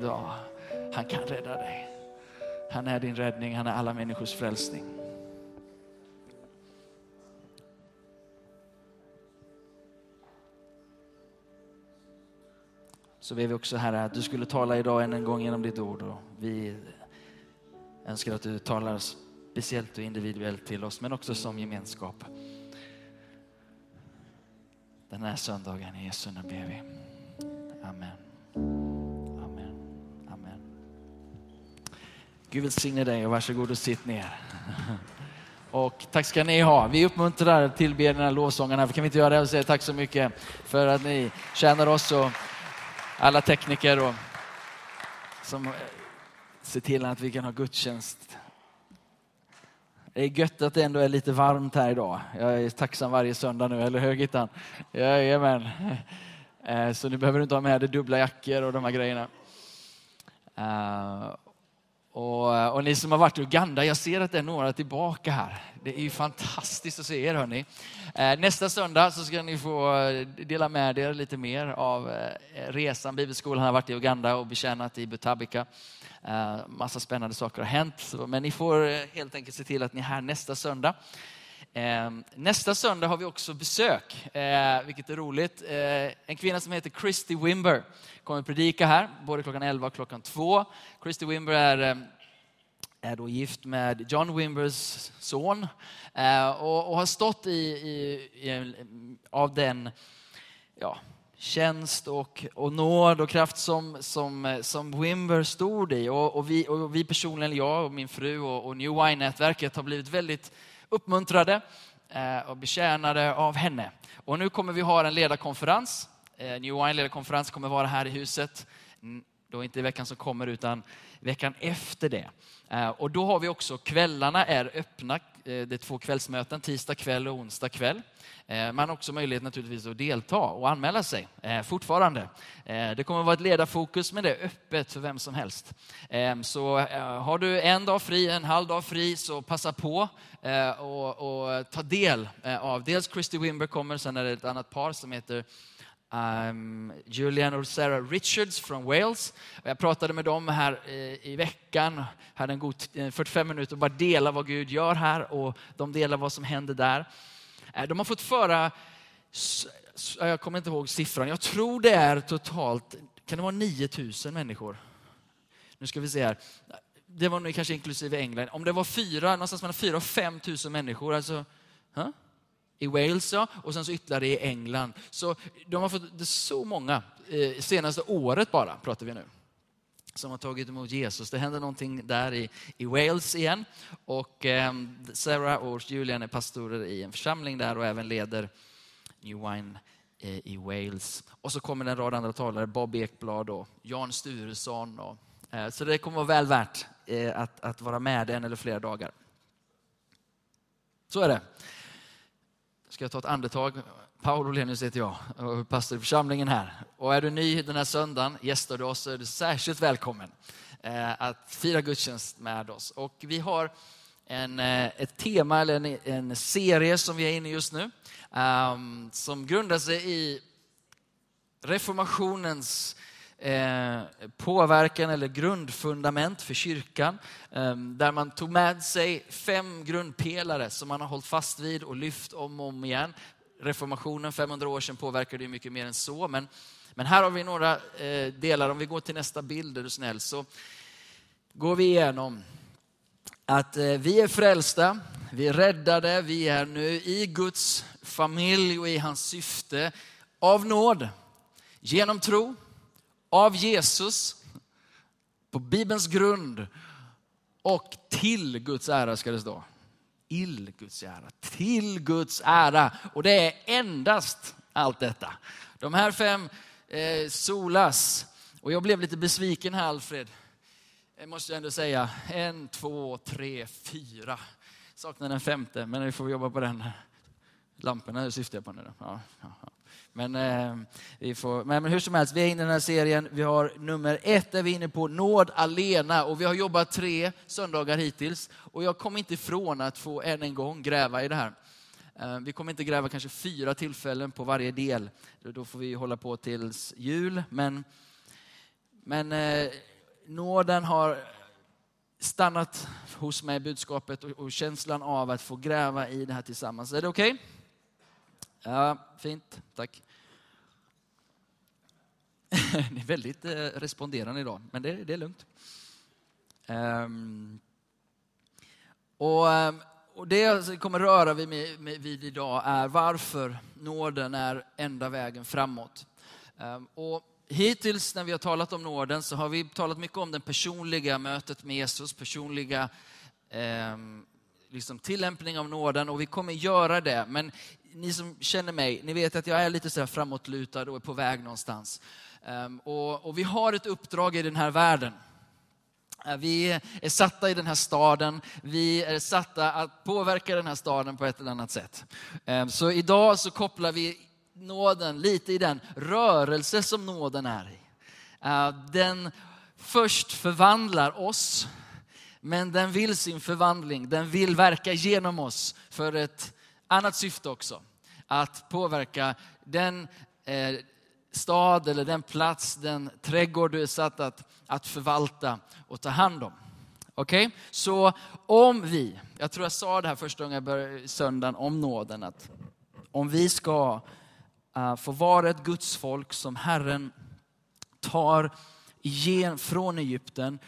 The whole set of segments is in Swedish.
Ja, han kan rädda dig. Han är din räddning, han är alla människors frälsning. Så ber vi också Herre att du skulle tala idag än en gång genom ditt ord. Och vi önskar att du talar speciellt och individuellt till oss, men också som gemenskap. Den här söndagen, i Jesu namn ber vi. Amen. Gud välsigne dig och varsågod och sitt ner. Och tack ska ni ha. Vi uppmuntrar tillbedjarna, lovsångarna. Kan vi inte göra det och säga tack så mycket för att ni tjänar oss och alla tekniker och som eh, ser till att vi kan ha gudstjänst. Det är gött att det ändå är lite varmt här idag. Jag är tacksam varje söndag nu, eller hur Gittan? Jajamän. Eh, så ni behöver inte ha med er dubbla jackor och de här grejerna. Eh, och, eh, och, ni som har varit i Uganda, jag ser att det är några tillbaka här. Det är ju fantastiskt att se er hörni. Eh, nästa söndag så ska ni få eh, dela med er lite mer av resan. Bibelskolan har varit i Uganda och betjänat i Butabika. Massa spännande saker har hänt. Men ni får helt enkelt se till att ni är här nästa söndag. Ehm, nästa söndag har vi också besök, eh, vilket är roligt. Eh, en kvinna som heter Christy Wimber kommer predika här, både klockan 11 och klockan 2. Christy Wimber är, eh, är då gift med John Wimbers son och, har stått i, i, i av den ja, tjänst och, och nåd och kraft som, som, som Wimber stod i. Och, och, vi, och vi personligen, jag och min fru och, och New Wine-nätverket har blivit väldigt uppmuntrade eh, och betjänade av henne. Och nu kommer vi ha en ledarkonferens. Eh, New Wine ledarkonferens kommer vara här i huset. Mm, då inte i veckan som kommer utan veckan efter det. Eh, och då har vi också kvällarna är öppna. Eh, det är två kvällsmöten, tisdag kväll och onsdag kväll. Eh, man har också möjlighet naturligtvis att delta och anmäla sig eh, fortfarande. Det kommer att vara ett ledarfokus men det är öppet för vem som helst. Så har du en dag fri, en halv dag fri så passa på och, och ta del av, dels Christy Wimber kommer, sen är det ett annat par som heter Um, Julian och Sarah Richards från Wales. Jag pratade med dem här i, i veckan, hade en god eh, 45 minuter och bara dela vad Gud gör här och de delar vad som händer där. Eh, de har fått föra, jag kommer inte ihåg siffran, jag tror det är totalt, kan det vara 9000 människor? Nu ska vi se här det var nog kanske inklusive England, om det var fyra, någonstans mellan 4 och fem tusen människor, alltså, huh? I Wales ja, och sen så ytterligare i England. Så de har fått så många, eh, senaste året bara pratar vi nu, som har tagit emot Jesus. Det händer någonting där i, i Wales igen. Och eh, Sarah och Julian är pastorer i en församling där och även leder New Wine eh, i Wales. Och så kommer en rad andra talare, Bob Ekblad och Jan Sturesson. Och, eh, så det kommer vara väl värt eh, att, att vara med en eller flera dagar. Så är det. Ska jag ta ett andetag? Paul Olenius heter jag och pastor i församlingen här. Och är du ny den här söndagen, gästar du oss, så är du särskilt välkommen eh, att fira gudstjänst med oss. Och vi har en, eh, ett tema eller en, en serie som vi är inne i just nu. Um, som grundar sig i reformationens eh, påverkan eller grundfundament för kyrkan. Eh, där man tog med sig fem grundpelare som man har hållit fast vid och lyft om och om igen. Reformationen 500 år sedan påverkade ju mycket mer än så. Men, men här har vi några eh, delar. Om vi går till nästa bild är du snäll. Så går vi igenom att eh, vi är frälsta, vi är räddade, vi är nu i Guds familj och i hans syfte av nåd. Genom tro, av Jesus på Bibelns grund och till Guds ära ska det stå. Ill Guds ära, till Guds ära. Och det är endast allt detta. De här fem eh, solas. Och jag blev lite besviken här Alfred. Jag måste jag ändå säga. En, två, tre, fyra. Saknar den femte, men vi får jobba på den. Lamporna syftar jag på nu. Ja, ja, ja. Men, eh, vi får, men, men, hur som helst, vi är inne i den här serien. Vi har nummer ett, där vi är inne på nåd alena. Och vi har jobbat tre söndagar hittills. Och jag kommer inte ifrån att få än en gång gräva i det här. Eh, vi kommer inte gräva kanske fyra tillfällen på varje del. Då får vi hålla på tills jul. Men Men eh, nåden har stannat hos mig, budskapet och, och, känslan av att få gräva i det här tillsammans. Är det okej? Okay? Ja, fint. Tack. Ni är väldigt eh, responderande idag, men det, det är lugnt. Um, och, ehm, och Det jag kommer röra vid, med, vid idag är varför nåden är enda vägen framåt. Um, och hittills när vi har talat om nåden så har vi talat mycket om det personliga mötet med Jesus, personliga um, liksom tillämpning av nåden och vi kommer göra det. Men ni som känner mig, ni vet att jag är lite så framåtlutad och är på väg någonstans. Ehm, och, och vi har ett uppdrag i den här världen. Eh, vi är satta i den här staden, vi är satta att påverka den här staden på ett eller annat sätt. Ehm, så idag så kopplar vi nåden lite i den rörelse som nåden är i. Eh, den först förvandlar oss, men den vill sin förvandling, den vill verka genom oss för ett annat syfte också. Att påverka den eh, stad eller den plats, den trädgård du är satt att, att förvalta och ta hand om. Okej, okay? så om vi, jag tror jag sa det här första gången jag började söndagen om nåden, att om vi ska uh, få vara ett Guds folk som Herren tar igen, från Egypten,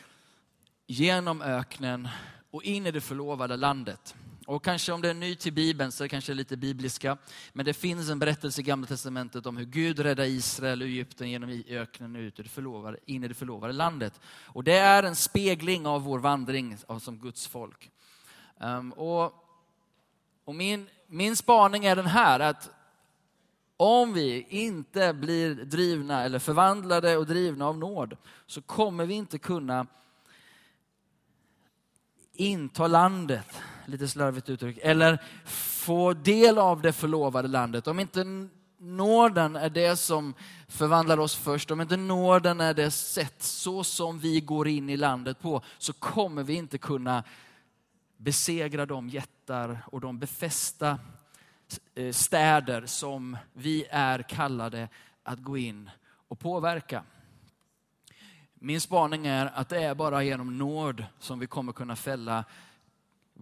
genom öknen och in i det förlovade landet. Och kanske om det är ny till Bibeln så är det kanske lite bibliska. Men det finns en berättelse i Gamla Testamentet om hur Gud räddade Israel och Egypten genom öknen ut ur det förlovade, in i det förlovade landet. Och det är en spegling av vår vandring som Guds folk. Ehm, och, och min, min spaning är den här att om vi inte blir drivna eller förvandlade och drivna av nåd så kommer vi inte kunna inta landet, lite slarvigt uttryck, eller få del av det förlovade landet. Om inte nåden är det som förvandlar oss först, om inte nåden är det sätt så som vi går in i landet på, så kommer vi inte kunna besegra de jättar och de befästa eh, städer som vi är kallade att gå in och påverka. Min spaning är att det är bara genom nåd som vi kommer kunna fälla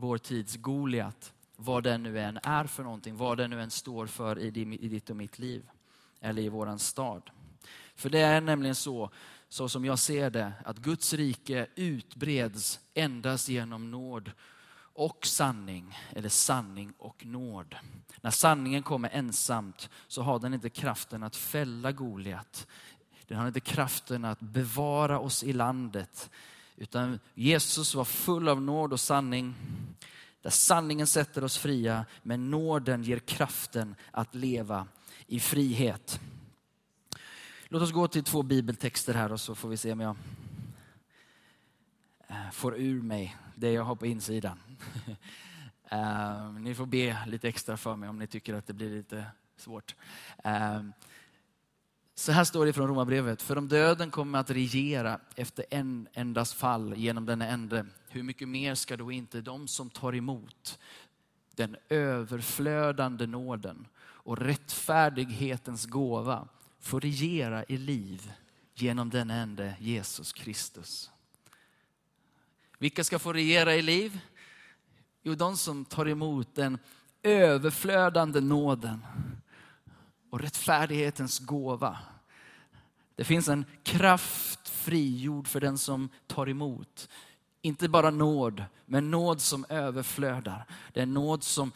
vår tids Goliat. Vad den nu än är för någonting, vad den nu än står för i ditt och mitt liv. Eller i våran stad. För det är nämligen så, så som jag ser det, att Guds rike utbreds endast genom nåd och sanning, eller sanning och nåd. När sanningen kommer ensamt så har den inte kraften att fälla Goliat den har inte kraften att bevara oss i landet. Utan Jesus var full av nåd och sanning. Där sanningen sätter oss fria, men nåden ger kraften att leva i frihet. Låt oss gå till två bibeltexter här och så får vi se om jag eh, får ur mig det jag har på insidan. Eh, ni får be lite extra för mig om ni tycker att det blir lite svårt. Eh, så här står det från Romarbrevet. För om döden kommer att regera efter en endas fall genom den ende, hur mycket mer ska då inte de som tar emot den överflödande nåden och rättfärdighetens gåva få regera i liv genom den ende Jesus Kristus. Vilka ska få regera i liv? Jo, de som tar emot den överflödande nåden och rättfärdighetens gåva. Det finns en kraft frigjord för den som tar emot. Inte bara nåd, men nåd som överflödar. Det är nåd som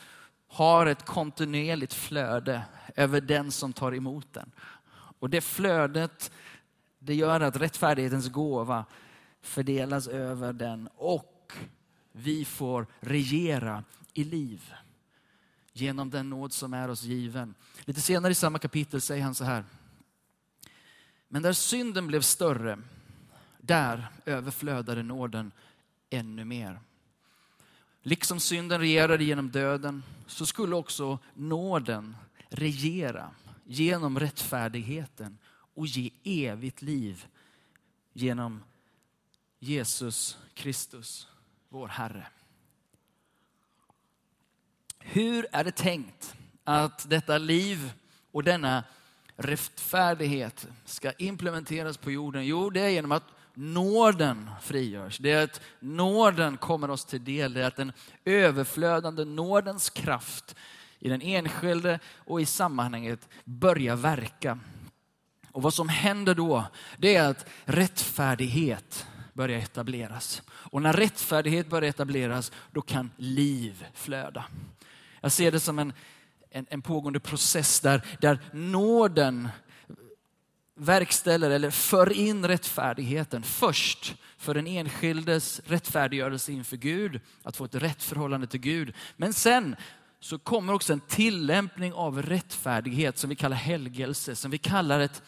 har ett kontinuerligt flöde över den som tar emot den. Och det flödet, det gör att rättfärdighetens gåva fördelas över den och vi får regera i liv genom den nåd som är oss given. Lite senare i samma kapitel säger han så här. Men där synden blev större, där överflödade nåden ännu mer. Liksom synden regerade genom döden så skulle också nåden regera genom rättfärdigheten och ge evigt liv genom Jesus Kristus, vår Herre. Hur är det tänkt att detta liv och denna rättfärdighet ska implementeras på jorden? Jo, det är genom att nåden frigörs. Det är att nåden kommer oss till del. Det är att den överflödande nådens kraft i den enskilde och i sammanhanget börjar verka. Och vad som händer då, det är att rättfärdighet börjar etableras. Och när rättfärdighet börjar etableras, då kan liv flöda. Jag ser det som en, en, en pågående process där, där nåden verkställer eller för in rättfärdigheten först för den enskildes rättfärdiggörelse inför Gud, att få ett rätt förhållande till Gud. Men sen så kommer också en tillämpning av rättfärdighet som vi kallar helgelse, som vi kallar ett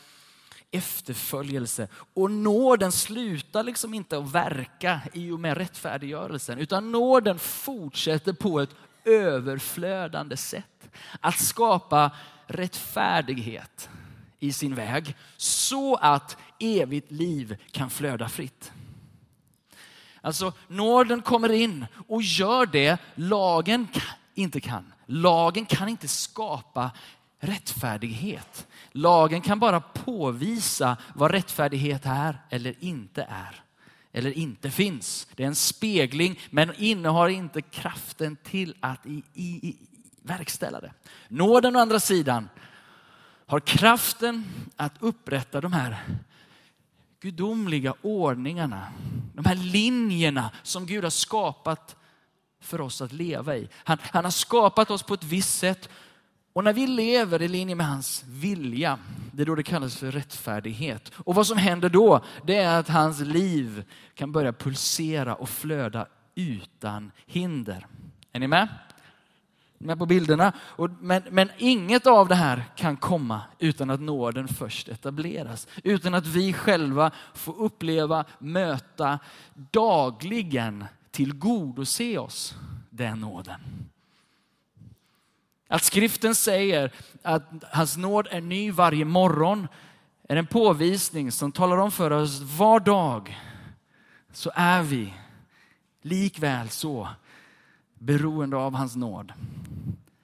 efterföljelse. Och nåden slutar liksom inte att verka i och med rättfärdiggörelsen, utan nåden fortsätter på ett överflödande sätt. Att skapa rättfärdighet i sin väg så att evigt liv kan flöda fritt. Alltså nåden kommer in och gör det lagen inte kan. Lagen kan inte skapa rättfärdighet. Lagen kan bara påvisa vad rättfärdighet är eller inte är. Eller inte finns. Det är en spegling men innehar inte kraften till att i, i, verkställa det. Nåden å andra sidan har kraften att upprätta de här gudomliga ordningarna. De här linjerna som Gud har skapat för oss att leva i. Han, han har skapat oss på ett visst sätt och när vi lever i linje med hans vilja, det är då det kallas för rättfärdighet. Och vad som händer då, det är att hans liv kan börja pulsera och flöda utan hinder. Är ni med? Med på bilderna. Men, men inget av det här kan komma utan att nåden först etableras. Utan att vi själva får uppleva, möta, dagligen tillgodose oss den nåden. Att skriften säger att hans nåd är ny varje morgon är en påvisning som talar om för oss var dag så är vi likväl så beroende av hans nåd.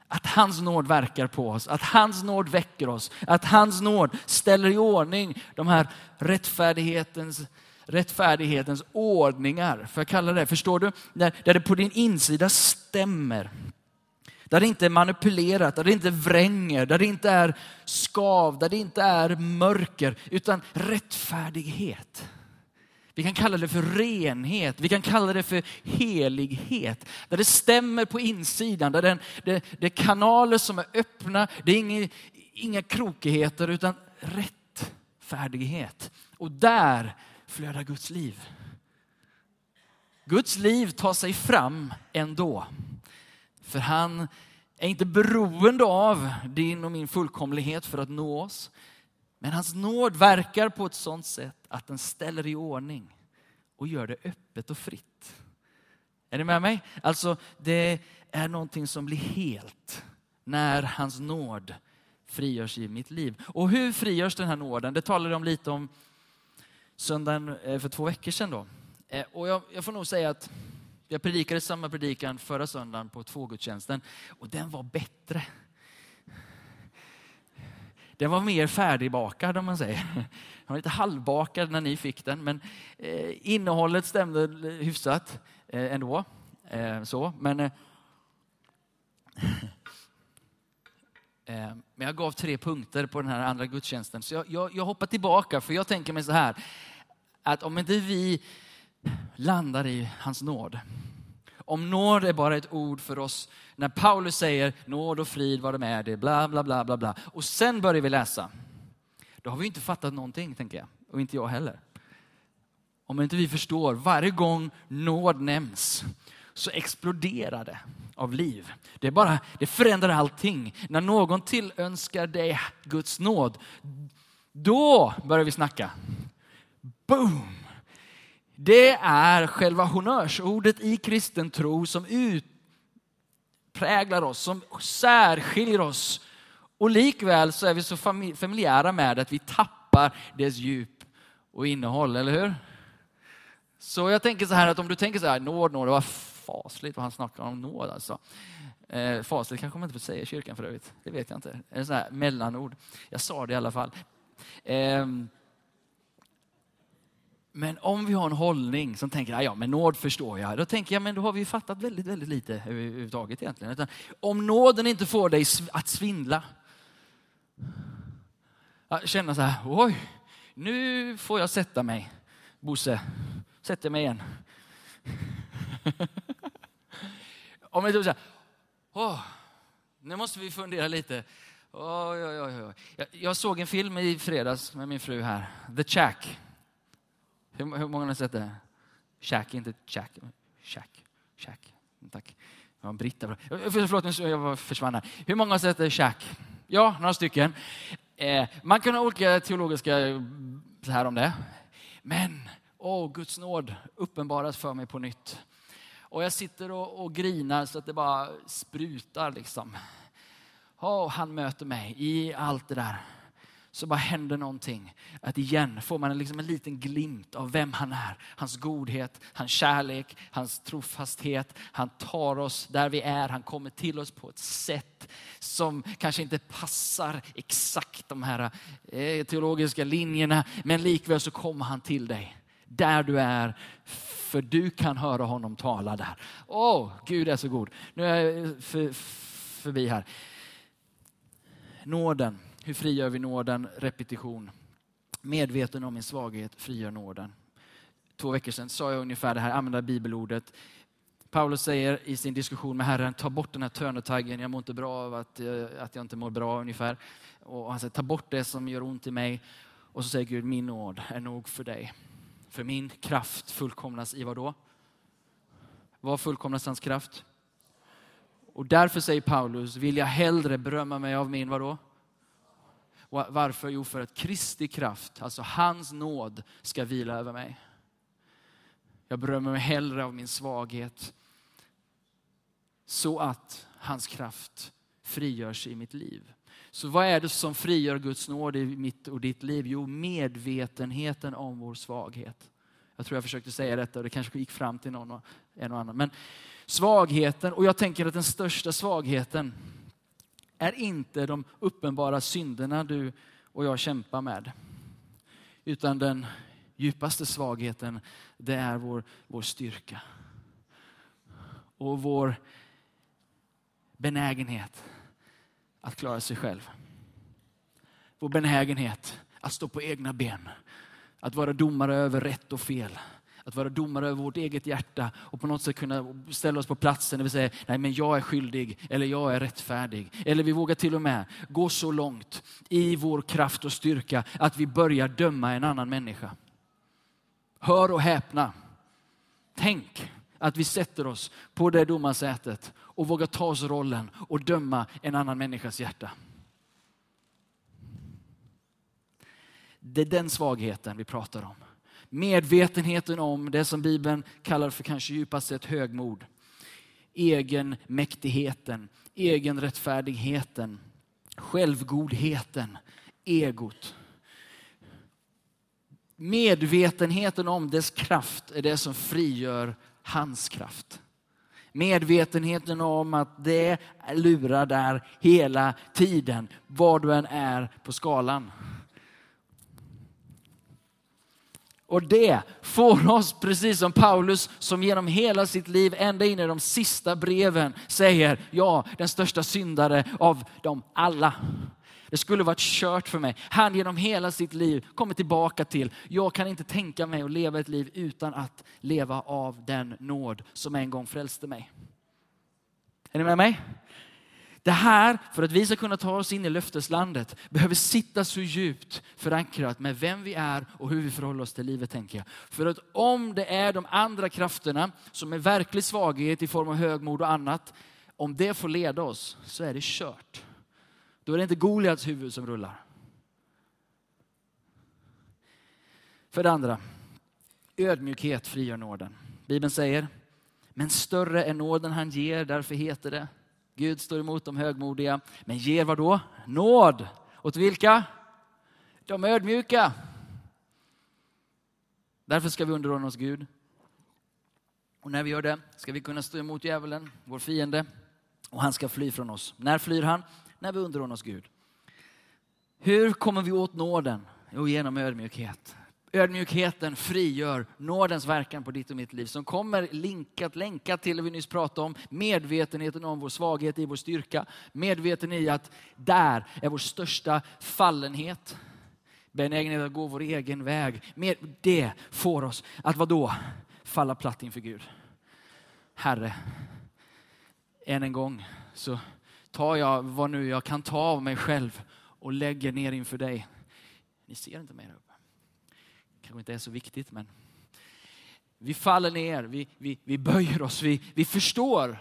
Att hans nåd verkar på oss, att hans nåd väcker oss, att hans nåd ställer i ordning de här rättfärdighetens, rättfärdighetens ordningar. För jag kalla det, förstår du? Där, där det på din insida stämmer. Där det inte är manipulerat, där det inte vränger, där det inte är skav, där det inte är mörker, utan rättfärdighet. Vi kan kalla det för renhet, vi kan kalla det för helighet. Där det stämmer på insidan, där den, det, det är kanaler som är öppna, det är inga, inga krokigheter utan rättfärdighet. Och där flödar Guds liv. Guds liv tar sig fram ändå. För han är inte beroende av din och min fullkomlighet för att nå oss. Men hans nåd verkar på ett sådant sätt att den ställer i ordning och gör det öppet och fritt. Är ni med mig? Alltså, det är någonting som blir helt när hans nåd frigörs i mitt liv. Och hur frigörs den här nåden? Det talade de lite om söndagen eh, för två veckor sedan. Då. Eh, och jag, jag får nog säga att jag predikade samma predikan förra söndagen på tvågudstjänsten och den var bättre. Den var mer färdigbakad om man säger. Den var lite halvbakad när ni fick den, men eh, innehållet stämde hyfsat eh, ändå. Eh, så, men, eh, eh, men jag gav tre punkter på den här andra gudstjänsten, så jag, jag, jag hoppar tillbaka, för jag tänker mig så här, att om inte vi landar i hans nåd, om nåd är bara ett ord för oss när Paulus säger nåd och frid vare med dig, bla bla bla bla bla. Och sen börjar vi läsa. Då har vi inte fattat någonting, tänker jag. Och inte jag heller. Om inte vi förstår, varje gång nåd nämns så exploderar det av liv. Det, är bara, det förändrar allting. När någon tillönskar dig Guds nåd, då börjar vi snacka. Boom! Det är själva honnörsordet i kristen tro som präglar oss, som särskiljer oss. Och likväl så är vi så familjära med att vi tappar dess djup och innehåll, eller hur? Så jag tänker så här att om du tänker så här, nåd, nåd, vad fasligt vad han snackar om nåd alltså. Eh, fasligt kanske man inte får säga i kyrkan för övrigt. Det vet jag inte. Är Det så här mellanord. Jag sa det i alla fall. Eh, men om vi har en hållning som tänker, ah, ja men nåd förstår jag, då tänker jag, men då har vi fattat väldigt, väldigt lite överhuvudtaget egentligen. Utan, om nåden inte får dig att svindla, känna så här, oj, nu får jag sätta mig. Bosse, sätter mig igen. om jag tror typ så här, åh, nu måste vi fundera lite. Oj, oj, oj, oj. Jag, jag såg en film i fredags med min fru här, The Chack. Hur, hur många har sett det? Shack, inte Jack. Shack. Shack. Tack. Eh, eh, jag var en britta. Förlåt, jag försvann här. Hur många har sett eh, det? Shack? Ja, några stycken. Eh, man kan ha olika teologiska mm, så här om det. Men, åh, Guds nåd uppenbaras för mig på nytt. Och jag sitter och, och grinar så att det bara sprutar liksom. Oh, han möter mig i allt det där så bara händer någonting. Att igen får man liksom en liten glimt av vem han är. Hans godhet, hans kärlek, hans trofasthet. Han tar oss där vi är. Han kommer till oss på ett sätt som kanske inte passar exakt de här eh, teologiska linjerna. Men likväl så kommer han till dig där du är. För du kan höra honom tala där. Åh, oh, Gud är så god. Nu är jag eh, för, förbi här. Nåden hur frigör vi nåden? Repetition. Medveten om min svaghet frigör nåden. Två veckor sedan sa jag ungefär det här, använda bibelordet. Paulus säger i sin diskussion med Herren, ta bort den här tönetaggen, jag mår inte bra av att, eh, att jag inte mår bra ungefär. Och han säger, ta bort det som gör ont i mig. Och så säger Gud, min nåd är nog för dig. För min kraft fullkomnas i vad då? Vad fullkomnas hans kraft? Och därför säger Paulus, vill jag hellre berömma mig av min vadå? Varför? Jo, för att Kristi kraft, alltså hans nåd, ska vila över mig. Jag berömmer mig hellre av min svaghet så att hans kraft frigörs i mitt liv. Så vad är det som frigör Guds nåd i mitt och ditt liv? Jo, medvetenheten om vår svaghet. Jag tror jag försökte säga detta och det kanske gick fram till någon och, en och annan. Men svagheten, och jag tänker att den största svagheten är inte de uppenbara synderna du och jag kämpar med. Utan den djupaste svagheten, det är vår, vår styrka. Och vår benägenhet att klara sig själv. Vår benägenhet att stå på egna ben. Att vara domare över rätt och fel. Att vara domare över vårt eget hjärta och på något sätt kunna ställa oss på platsen där vi säger, nej men jag är skyldig eller jag är rättfärdig. Eller vi vågar till och med gå så långt i vår kraft och styrka att vi börjar döma en annan människa. Hör och häpna. Tänk att vi sätter oss på det domarsätet och vågar ta oss rollen och döma en annan människas hjärta. Det är den svagheten vi pratar om. Medvetenheten om det som Bibeln kallar för kanske djupast sett högmod. Egenmäktigheten, egenrättfärdigheten, självgodheten, egot. Medvetenheten om dess kraft är det som frigör hans kraft. Medvetenheten om att det lurar där hela tiden, var du än är på skalan. Och det får oss, precis som Paulus, som genom hela sitt liv, ända in i de sista breven, säger, ja, den största syndare av dem alla. Det skulle varit kört för mig. Han genom hela sitt liv kommer tillbaka till, jag kan inte tänka mig att leva ett liv utan att leva av den nåd som en gång frälste mig. Är ni med mig? Det här, för att vi ska kunna ta oss in i löfteslandet, behöver sitta så djupt förankrat med vem vi är och hur vi förhåller oss till livet, tänker jag. För att om det är de andra krafterna som är verklig svaghet i form av högmod och annat, om det får leda oss så är det kört. Då är det inte Goliats huvud som rullar. För det andra, ödmjukhet frigör nåden. Bibeln säger, men större är nåden han ger, därför heter det Gud står emot de högmodiga, men ger vad då? Nåd. Åt vilka? De ödmjuka. Därför ska vi underordna oss Gud. Och när vi gör det ska vi kunna stå emot djävulen, vår fiende, och han ska fly från oss. När flyr han? När vi underordnar oss Gud. Hur kommer vi åt nåden? Jo, genom ödmjukhet. Ödmjukheten frigör nådens verkan på ditt och mitt liv som kommer linkat, länkat till det vi nyss pratade om. Medvetenheten om vår svaghet i vår styrka. Medveten i att där är vår största fallenhet. Benägenhet att gå vår egen väg. Det får oss att vadå? Falla platt inför Gud. Herre, än en gång så tar jag vad nu jag kan ta av mig själv och lägger ner inför dig. Ni ser inte mig där uppe kanske inte är så viktigt men vi faller ner, vi, vi, vi böjer oss, vi, vi förstår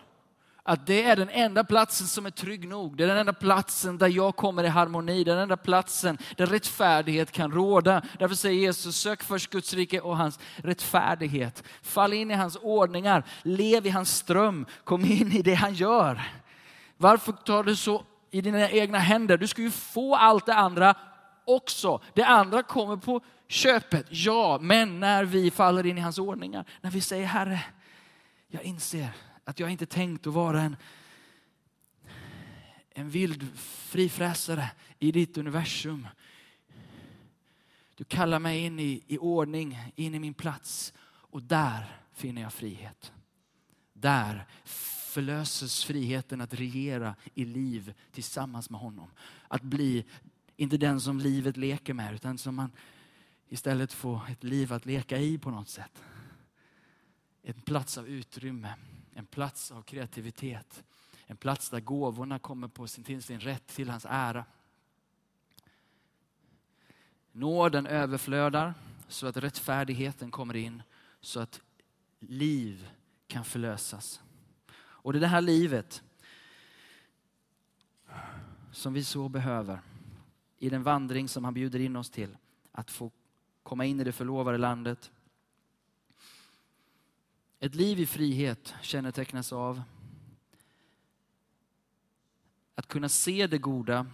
att det är den enda platsen som är trygg nog. Det är den enda platsen där jag kommer i harmoni. Det är den enda platsen där rättfärdighet kan råda. Därför säger Jesus, sök först Guds rike och hans rättfärdighet. Fall in i hans ordningar, lev i hans ström, kom in i det han gör. Varför tar du så i dina egna händer? Du ska ju få allt det andra också. Det andra kommer på köpet, ja, men när vi faller in i hans ordningar, när vi säger Herre, jag inser att jag inte tänkt att vara en, en vild frifräsare i ditt universum. Du kallar mig in i, i ordning, in i min plats och där finner jag frihet. Där förlöses friheten att regera i liv tillsammans med honom. Att bli, inte den som livet leker med, utan som man istället få ett liv att leka i på något sätt. En plats av utrymme en plats av kreativitet. En plats där gåvorna kommer på sin, till sin rätt till hans ära. Nåden överflödar så att rättfärdigheten kommer in, så att liv kan förlösas. Och det är det här livet som vi så behöver i den vandring som han bjuder in oss till. Att få komma in i det förlovade landet, ett liv i frihet kännetecknas av att kunna se det goda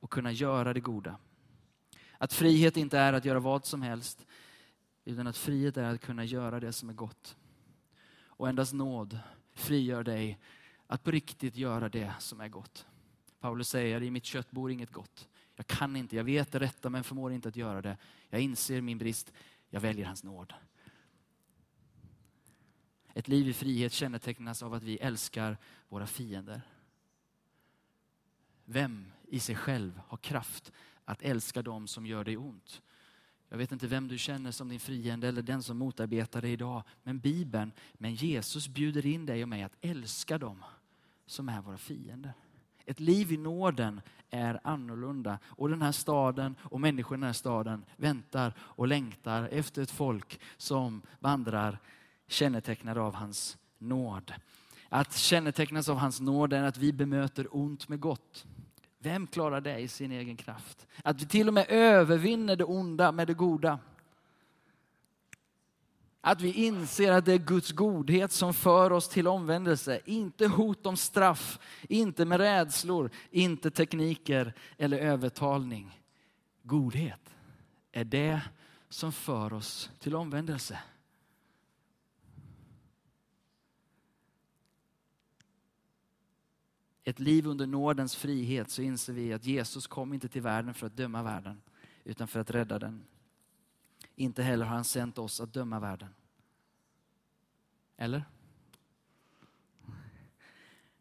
och kunna göra det goda. Att frihet inte är att göra vad som helst, utan att frihet är att kunna göra det som är gott. Och endast nåd frigör dig att på riktigt göra det som är gott. Paulus säger, i mitt kött bor inget gott. Jag kan inte, jag vet det rätta men förmår inte att göra det. Jag inser min brist, jag väljer hans nåd. Ett liv i frihet kännetecknas av att vi älskar våra fiender. Vem i sig själv har kraft att älska dem som gör dig ont? Jag vet inte vem du känner som din fiende eller den som motarbetar dig idag. Men Bibeln, men Jesus bjuder in dig och mig att älska dem som är våra fiender. Ett liv i nåden är annorlunda. Och den här staden och människorna i den här staden väntar och längtar efter ett folk som vandrar kännetecknade av hans nåd. Att kännetecknas av hans nåd är att vi bemöter ont med gott. Vem klarar det i sin egen kraft? Att vi till och med övervinner det onda med det goda. Att vi inser att det är Guds godhet som för oss till omvändelse. Inte hot om straff, inte med rädslor, inte tekniker eller övertalning. Godhet är det som för oss till omvändelse. ett liv under nådens frihet så inser vi att Jesus kom inte till världen för att döma världen, utan för att rädda den. Inte heller har han sänt oss att döma världen. Eller?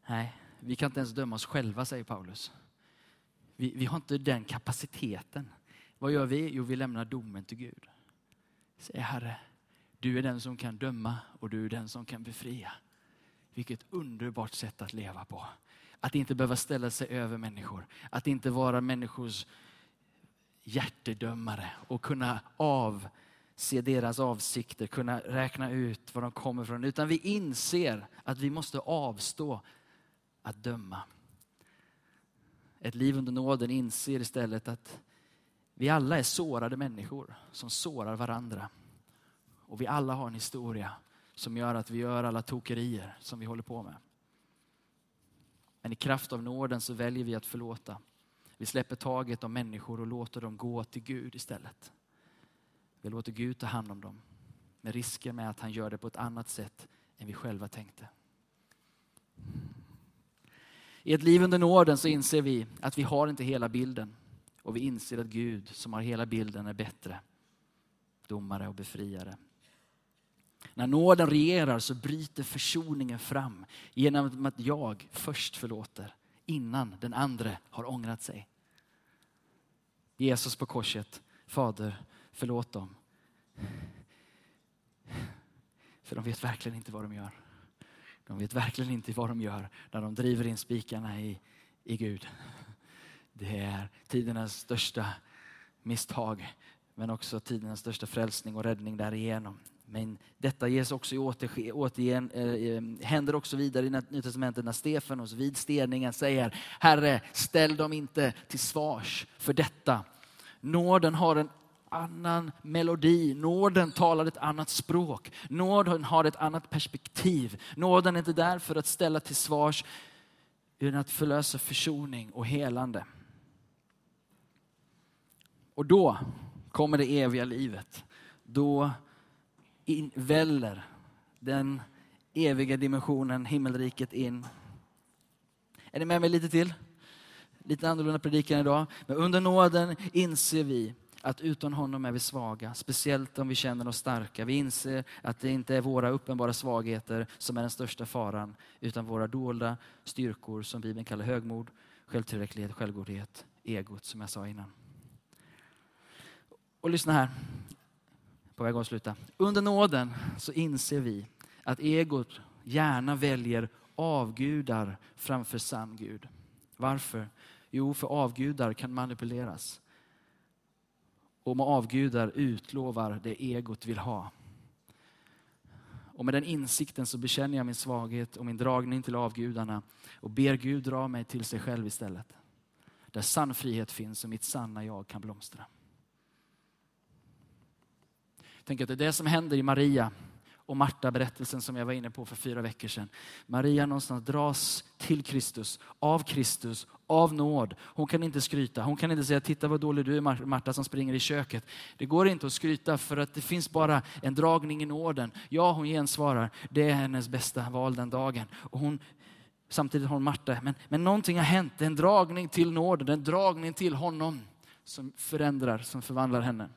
Nej, vi kan inte ens döma oss själva, säger Paulus. Vi, vi har inte den kapaciteten. Vad gör vi? Jo, vi lämnar domen till Gud. Säger Herre, du är den som kan döma och du är den som kan befria. Vilket underbart sätt att leva på. Att inte behöva ställa sig över människor. Att inte vara människors hjärtedömare och kunna avse deras avsikter, kunna räkna ut var de kommer ifrån. Utan vi inser att vi måste avstå att döma. Ett liv under nåden inser istället att vi alla är sårade människor som sårar varandra. Och vi alla har en historia som gör att vi gör alla tokerier som vi håller på med. Men i kraft av nåden så väljer vi att förlåta. Vi släpper taget om människor och låter dem gå till Gud istället. Vi låter Gud ta hand om dem. Med risken med att han gör det på ett annat sätt än vi själva tänkte. I ett liv under nåden så inser vi att vi har inte hela bilden. Och vi inser att Gud som har hela bilden är bättre domare och befriare. När nåden regerar så bryter försoningen fram genom att jag först förlåter innan den andra har ångrat sig. Jesus på korset, Fader, förlåt dem. För de vet verkligen inte vad de gör. De vet verkligen inte vad de gör när de driver in spikarna i, i Gud. Det är tidernas största misstag, men också tidernas största frälsning och räddning därigenom. Men detta ges också i återge, återigen, eh, eh, händer också vidare i Nya Testamentet när Stefanos vid steningen säger Herre, ställ dem inte till svars för detta. Nåden har en annan melodi. Nåden talar ett annat språk. Nåden har ett annat perspektiv. Nåden är inte där för att ställa till svars utan att förlösa försoning och helande. Och då kommer det eviga livet. Då in, väller den eviga dimensionen, himmelriket in. Är ni med mig lite till? Lite annorlunda predikan idag. Men under nåden inser vi att utan honom är vi svaga, speciellt om vi känner oss starka. Vi inser att det inte är våra uppenbara svagheter som är den största faran, utan våra dolda styrkor som Bibeln kallar högmod, självtillräcklighet, självgodhet, egot som jag sa innan. Och lyssna här, på väg att sluta. Under nåden så inser vi att egot gärna väljer avgudar framför sann Gud. Varför? Jo, för avgudar kan manipuleras. Och med avgudar utlovar det egot vill ha. Och med den insikten så bekänner jag min svaghet och min dragning till avgudarna och ber Gud dra mig till sig själv istället. Där sann frihet finns och mitt sanna jag kan blomstra. Tänk att det är det som händer i Maria och Marta-berättelsen som jag var inne på för fyra veckor sedan. Maria någonstans dras till Kristus, av Kristus, av nåd. Hon kan inte skryta. Hon kan inte säga, titta vad dålig du är Marta som springer i köket. Det går inte att skryta för att det finns bara en dragning i nåden. Ja, hon gensvarar. Det är hennes bästa val den dagen. Och hon, samtidigt har hon Marta, men, men någonting har hänt. Det är en dragning till nåden, en dragning till honom som förändrar, som förvandlar henne.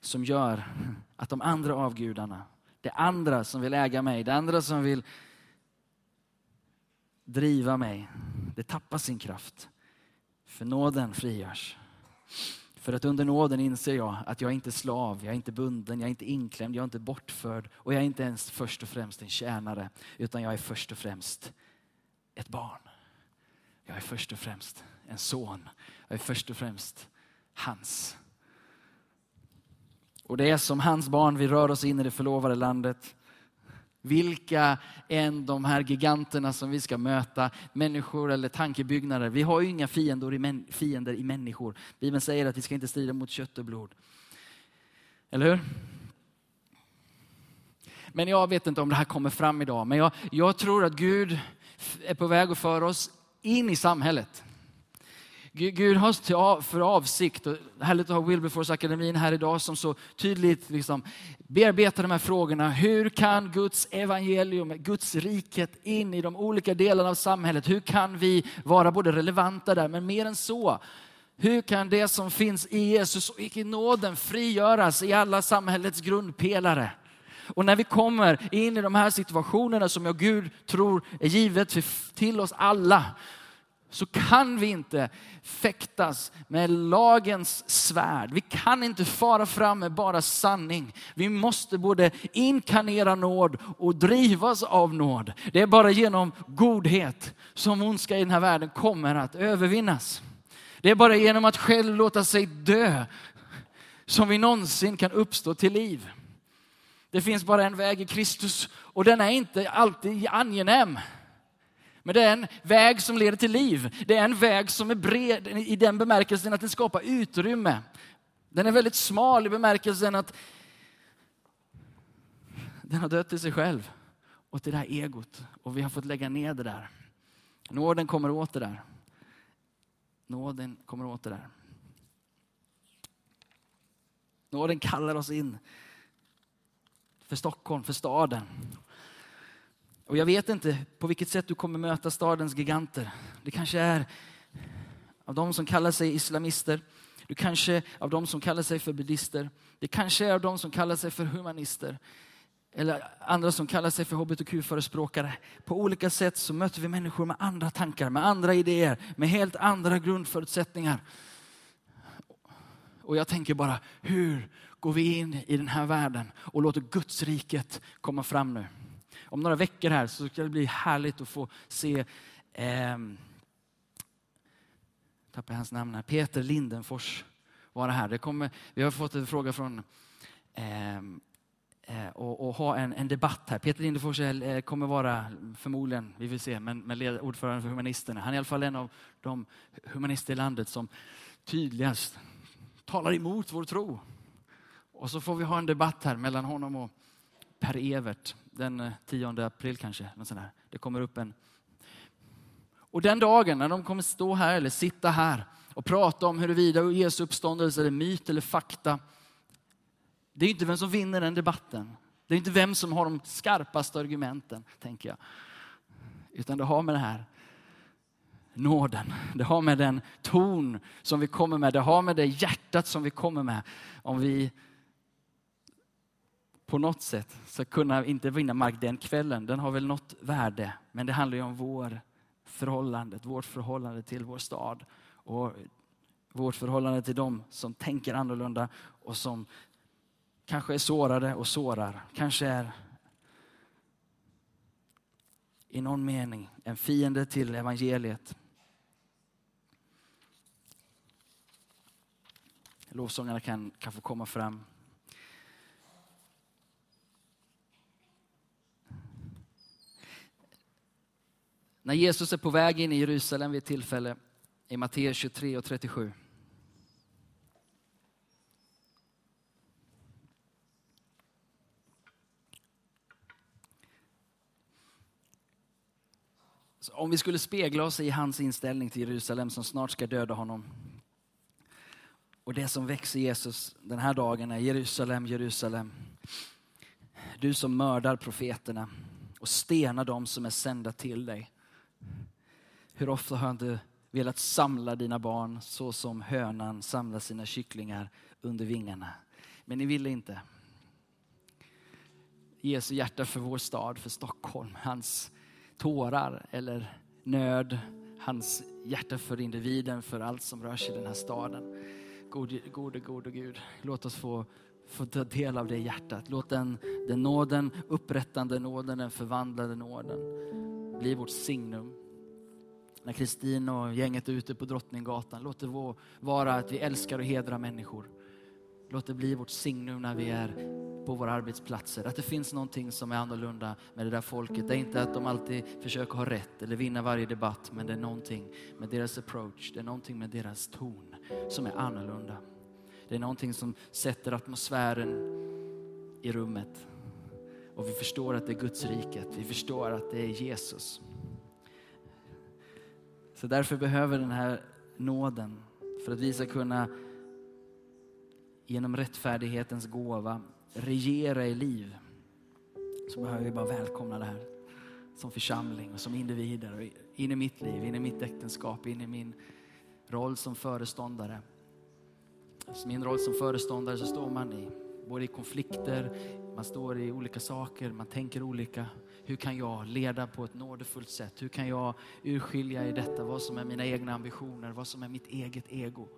Som gör att de andra avgudarna, det andra som vill äga mig, det andra som vill driva mig, det tappar sin kraft. För nåden frigörs. För att under nåden inser jag att jag är inte slav, jag är inte bunden, jag är inte inklämd, jag är inte bortförd och jag är inte ens först och främst en tjänare, utan jag är först och främst ett barn. Jag är först och främst en son. Jag är först och främst hans. Och det är som hans barn vi rör oss in i det förlovade landet. Vilka än de här giganterna som vi ska möta, människor eller tankebyggnader. Vi har ju inga fiender i, fiender i människor. Bibeln säger att vi ska inte strida mot kött och blod. Eller hur? Men jag vet inte om det här kommer fram idag. Men jag, jag tror att Gud är på väg att föra oss in i samhället. Gud har för avsikt, och härligt att ha Wilberforce-akademin här idag som så tydligt liksom bearbetar de här frågorna. Hur kan Guds evangelium, Guds riket in i de olika delarna av samhället? Hur kan vi vara både relevanta där, men mer än så. Hur kan det som finns i Jesus och i nåden frigöras i alla samhällets grundpelare? Och när vi kommer in i de här situationerna som jag Gud tror är givet till oss alla, så kan vi inte fäktas med lagens svärd. Vi kan inte fara fram med bara sanning. Vi måste både inkarnera nåd och drivas av nåd. Det är bara genom godhet som ondska i den här världen kommer att övervinnas. Det är bara genom att själv låta sig dö som vi någonsin kan uppstå till liv. Det finns bara en väg i Kristus och den är inte alltid angenäm. Men det är en väg som leder till liv. Det är en väg som är bred i den bemärkelsen att den skapar utrymme. Den är väldigt smal i bemärkelsen att den har dött till sig själv och till det här egot. Och vi har fått lägga ner det där. Nåden kommer åter där. Nåden kommer åter där. Nåden kallar oss in för Stockholm, för staden. Och jag vet inte på vilket sätt du kommer möta stadens giganter. Det kanske är av de som kallar sig islamister. Du kanske av de som kallar sig för buddister. Det kanske är av de som kallar sig för humanister. Eller andra som kallar sig för hbtq-förespråkare. På olika sätt så möter vi människor med andra tankar, med andra idéer, med helt andra grundförutsättningar. Och jag tänker bara, hur går vi in i den här världen och låter Guds riket komma fram nu? Om några veckor här så ska det bli härligt att få se eh, tappar hans namn här, Peter Lindenfors vara här. Det kommer, vi har fått en fråga från ehm, eh, och, och, ha en, en, debatt här. Peter Lindenfors eh, kommer vara förmodligen, vi vill se, men, men ordförande för Humanisterna. Han är i alla fall en av de humanister i landet som tydligast talar emot vår tro. Och så får vi ha en debatt här mellan honom och Per Evert den eh, 10 april kanske. Något sånt. Det kommer upp en... Och den dagen när de kommer stå här eller sitta här och prata om huruvida Jesu uppståndelse är myt eller fakta. Det är inte vem som vinner den debatten. Det är inte vem som har de skarpaste argumenten, tänker jag. Utan det har med det här nåden. Det har med den ton som vi kommer med, det har med det hjärtat som vi kommer med. Om vi på något sätt ska kunna, inte vinna mark den kvällen, den har väl något värde. Men det handlar ju om vår förhållande, vårt förhållande till vår stad. Och vårt förhållande till dem som tänker annorlunda och som kanske är sårade och sårar. Kanske är i någon mening en fiende till evangeliet. Lovsångarna kan, kan få komma fram. När Jesus är på väg in i Jerusalem vid ett tillfälle i Matteus 23 och 37. Så om vi skulle spegla oss i hans inställning till Jerusalem som snart ska döda honom. Och det som växer Jesus den här dagen är Jerusalem, Jerusalem. Du som mördar profeterna och stenar dem som är sända till dig. Hur ofta har jag inte velat samla dina barn så som hönan samlar sina kycklingar under vingarna. Men ni ville inte. Jesu hjärta för vår stad, för Stockholm. Hans tårar eller nöd. Hans hjärta för individen, för allt som rör sig i den här staden. Gode, gode, gode Gud, låt oss få, få ta del av det hjärtat. Låt den, den nåden, upprättande nåden, den förvandlade nåden bli vårt signum när Kristin och gänget är ute på Drottninggatan. Låt det vara att vi älskar och hedrar människor. Låt det bli vårt signum när vi är på våra arbetsplatser. Att det finns någonting som är annorlunda med det där folket. Det är inte att de alltid försöker ha rätt eller vinna varje debatt, men det är någonting med deras approach, det är någonting med deras ton som är annorlunda. Det är någonting som sätter atmosfären i rummet. Och vi förstår att det är Guds riket. Vi förstår att det är Jesus. Så därför behöver den här nåden, för att vi ska kunna genom rättfärdighetens gåva regera i liv, så behöver vi bara välkomna det här som församling och som individer. In i mitt liv, in i mitt äktenskap, in i min roll som föreståndare. Så min roll som föreståndare så står man i både i konflikter, man står i olika saker, man tänker olika. Hur kan jag leda på ett nådefullt sätt? Hur kan jag urskilja i detta vad som är mina egna ambitioner, vad som är mitt eget ego?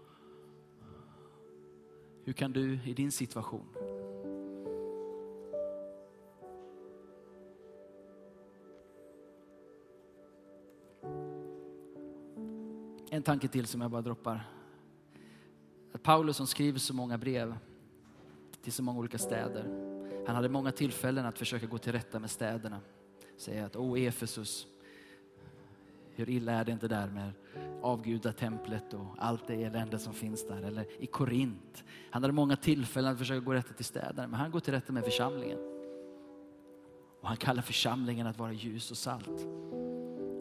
Hur kan du i din situation En tanke till som jag bara droppar. Att Paulus som skriver så många brev till så många olika städer. Han hade många tillfällen att försöka gå till rätta med städerna. Säga att, åh Efesus, hur illa är det inte där med avgudatemplet och allt det elände som finns där. Eller i Korint. Han hade många tillfällen att försöka gå rätta till städerna, men han går till rätta med församlingen. Och han kallar församlingen att vara ljus och salt.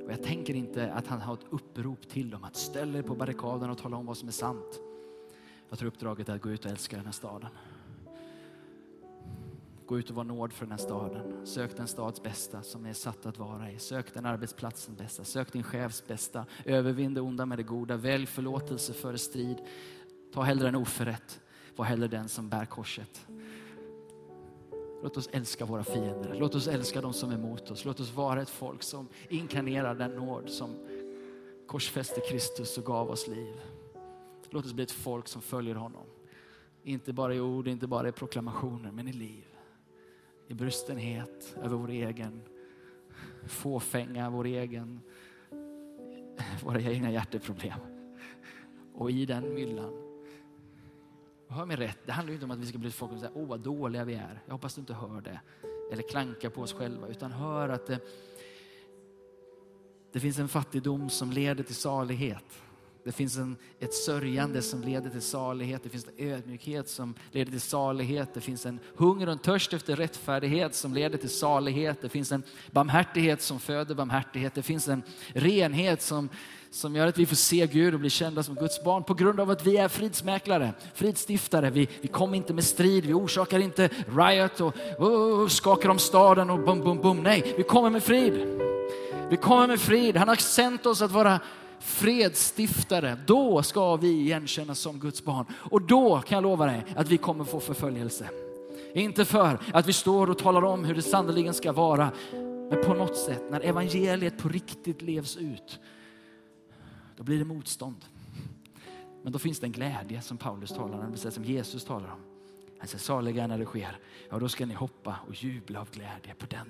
Och jag tänker inte att han har ett upprop till dem att ställa er på barrikaderna och tala om vad som är sant. Jag tror uppdraget är att gå ut och älska den här staden gå ut och vara nåd för den här staden. Sök den stads bästa som är satt att vara i. Sök den arbetsplatsen bästa. Sök din chefs bästa. Övervinn det onda med det goda. Välj förlåtelse före strid. Ta hellre en oförrätt. Var hellre den som bär korset. Låt oss älska våra fiender. Låt oss älska de som är emot oss. Låt oss vara ett folk som inkarnerar den nåd som korsfäste Kristus och gav oss liv. Låt oss bli ett folk som följer honom. Inte bara i ord, inte bara i proklamationer, men i liv. I brustenhet över vår egen fåfänga, vår egen, våra egna hjärteproblem. Och i den myllan hör mig rätt, det handlar inte om att vi ska bli ett folk som säger, åh vad dåliga vi är. Jag hoppas du inte hör det. Eller klankar på oss själva, utan hör att det, det finns en fattigdom som leder till salighet. Det finns en, ett sörjande som leder till salighet. Det finns en ödmjukhet som leder till salighet. Det finns en hunger och en törst efter rättfärdighet som leder till salighet. Det finns en barmhärtighet som föder barmhärtighet. Det finns en renhet som, som gör att vi får se Gud och bli kända som Guds barn på grund av att vi är fridsmäklare, fridsstiftare. Vi, vi kommer inte med strid, vi orsakar inte riot och oh, skakar om staden och bum, bum, bum. Nej, vi kommer med frid. Vi kommer med frid. Han har sänt oss att vara fredsstiftare. Då ska vi igenkännas som Guds barn. Och då kan jag lova dig att vi kommer få förföljelse. Inte för att vi står och talar om hur det sannoliken ska vara. Men på något sätt, när evangeliet på riktigt levs ut, då blir det motstånd. Men då finns det en glädje som Paulus talar om, som Jesus talar om. Han säger, saliga när det sker, ja då ska ni hoppa och jubla av glädje på den dagen.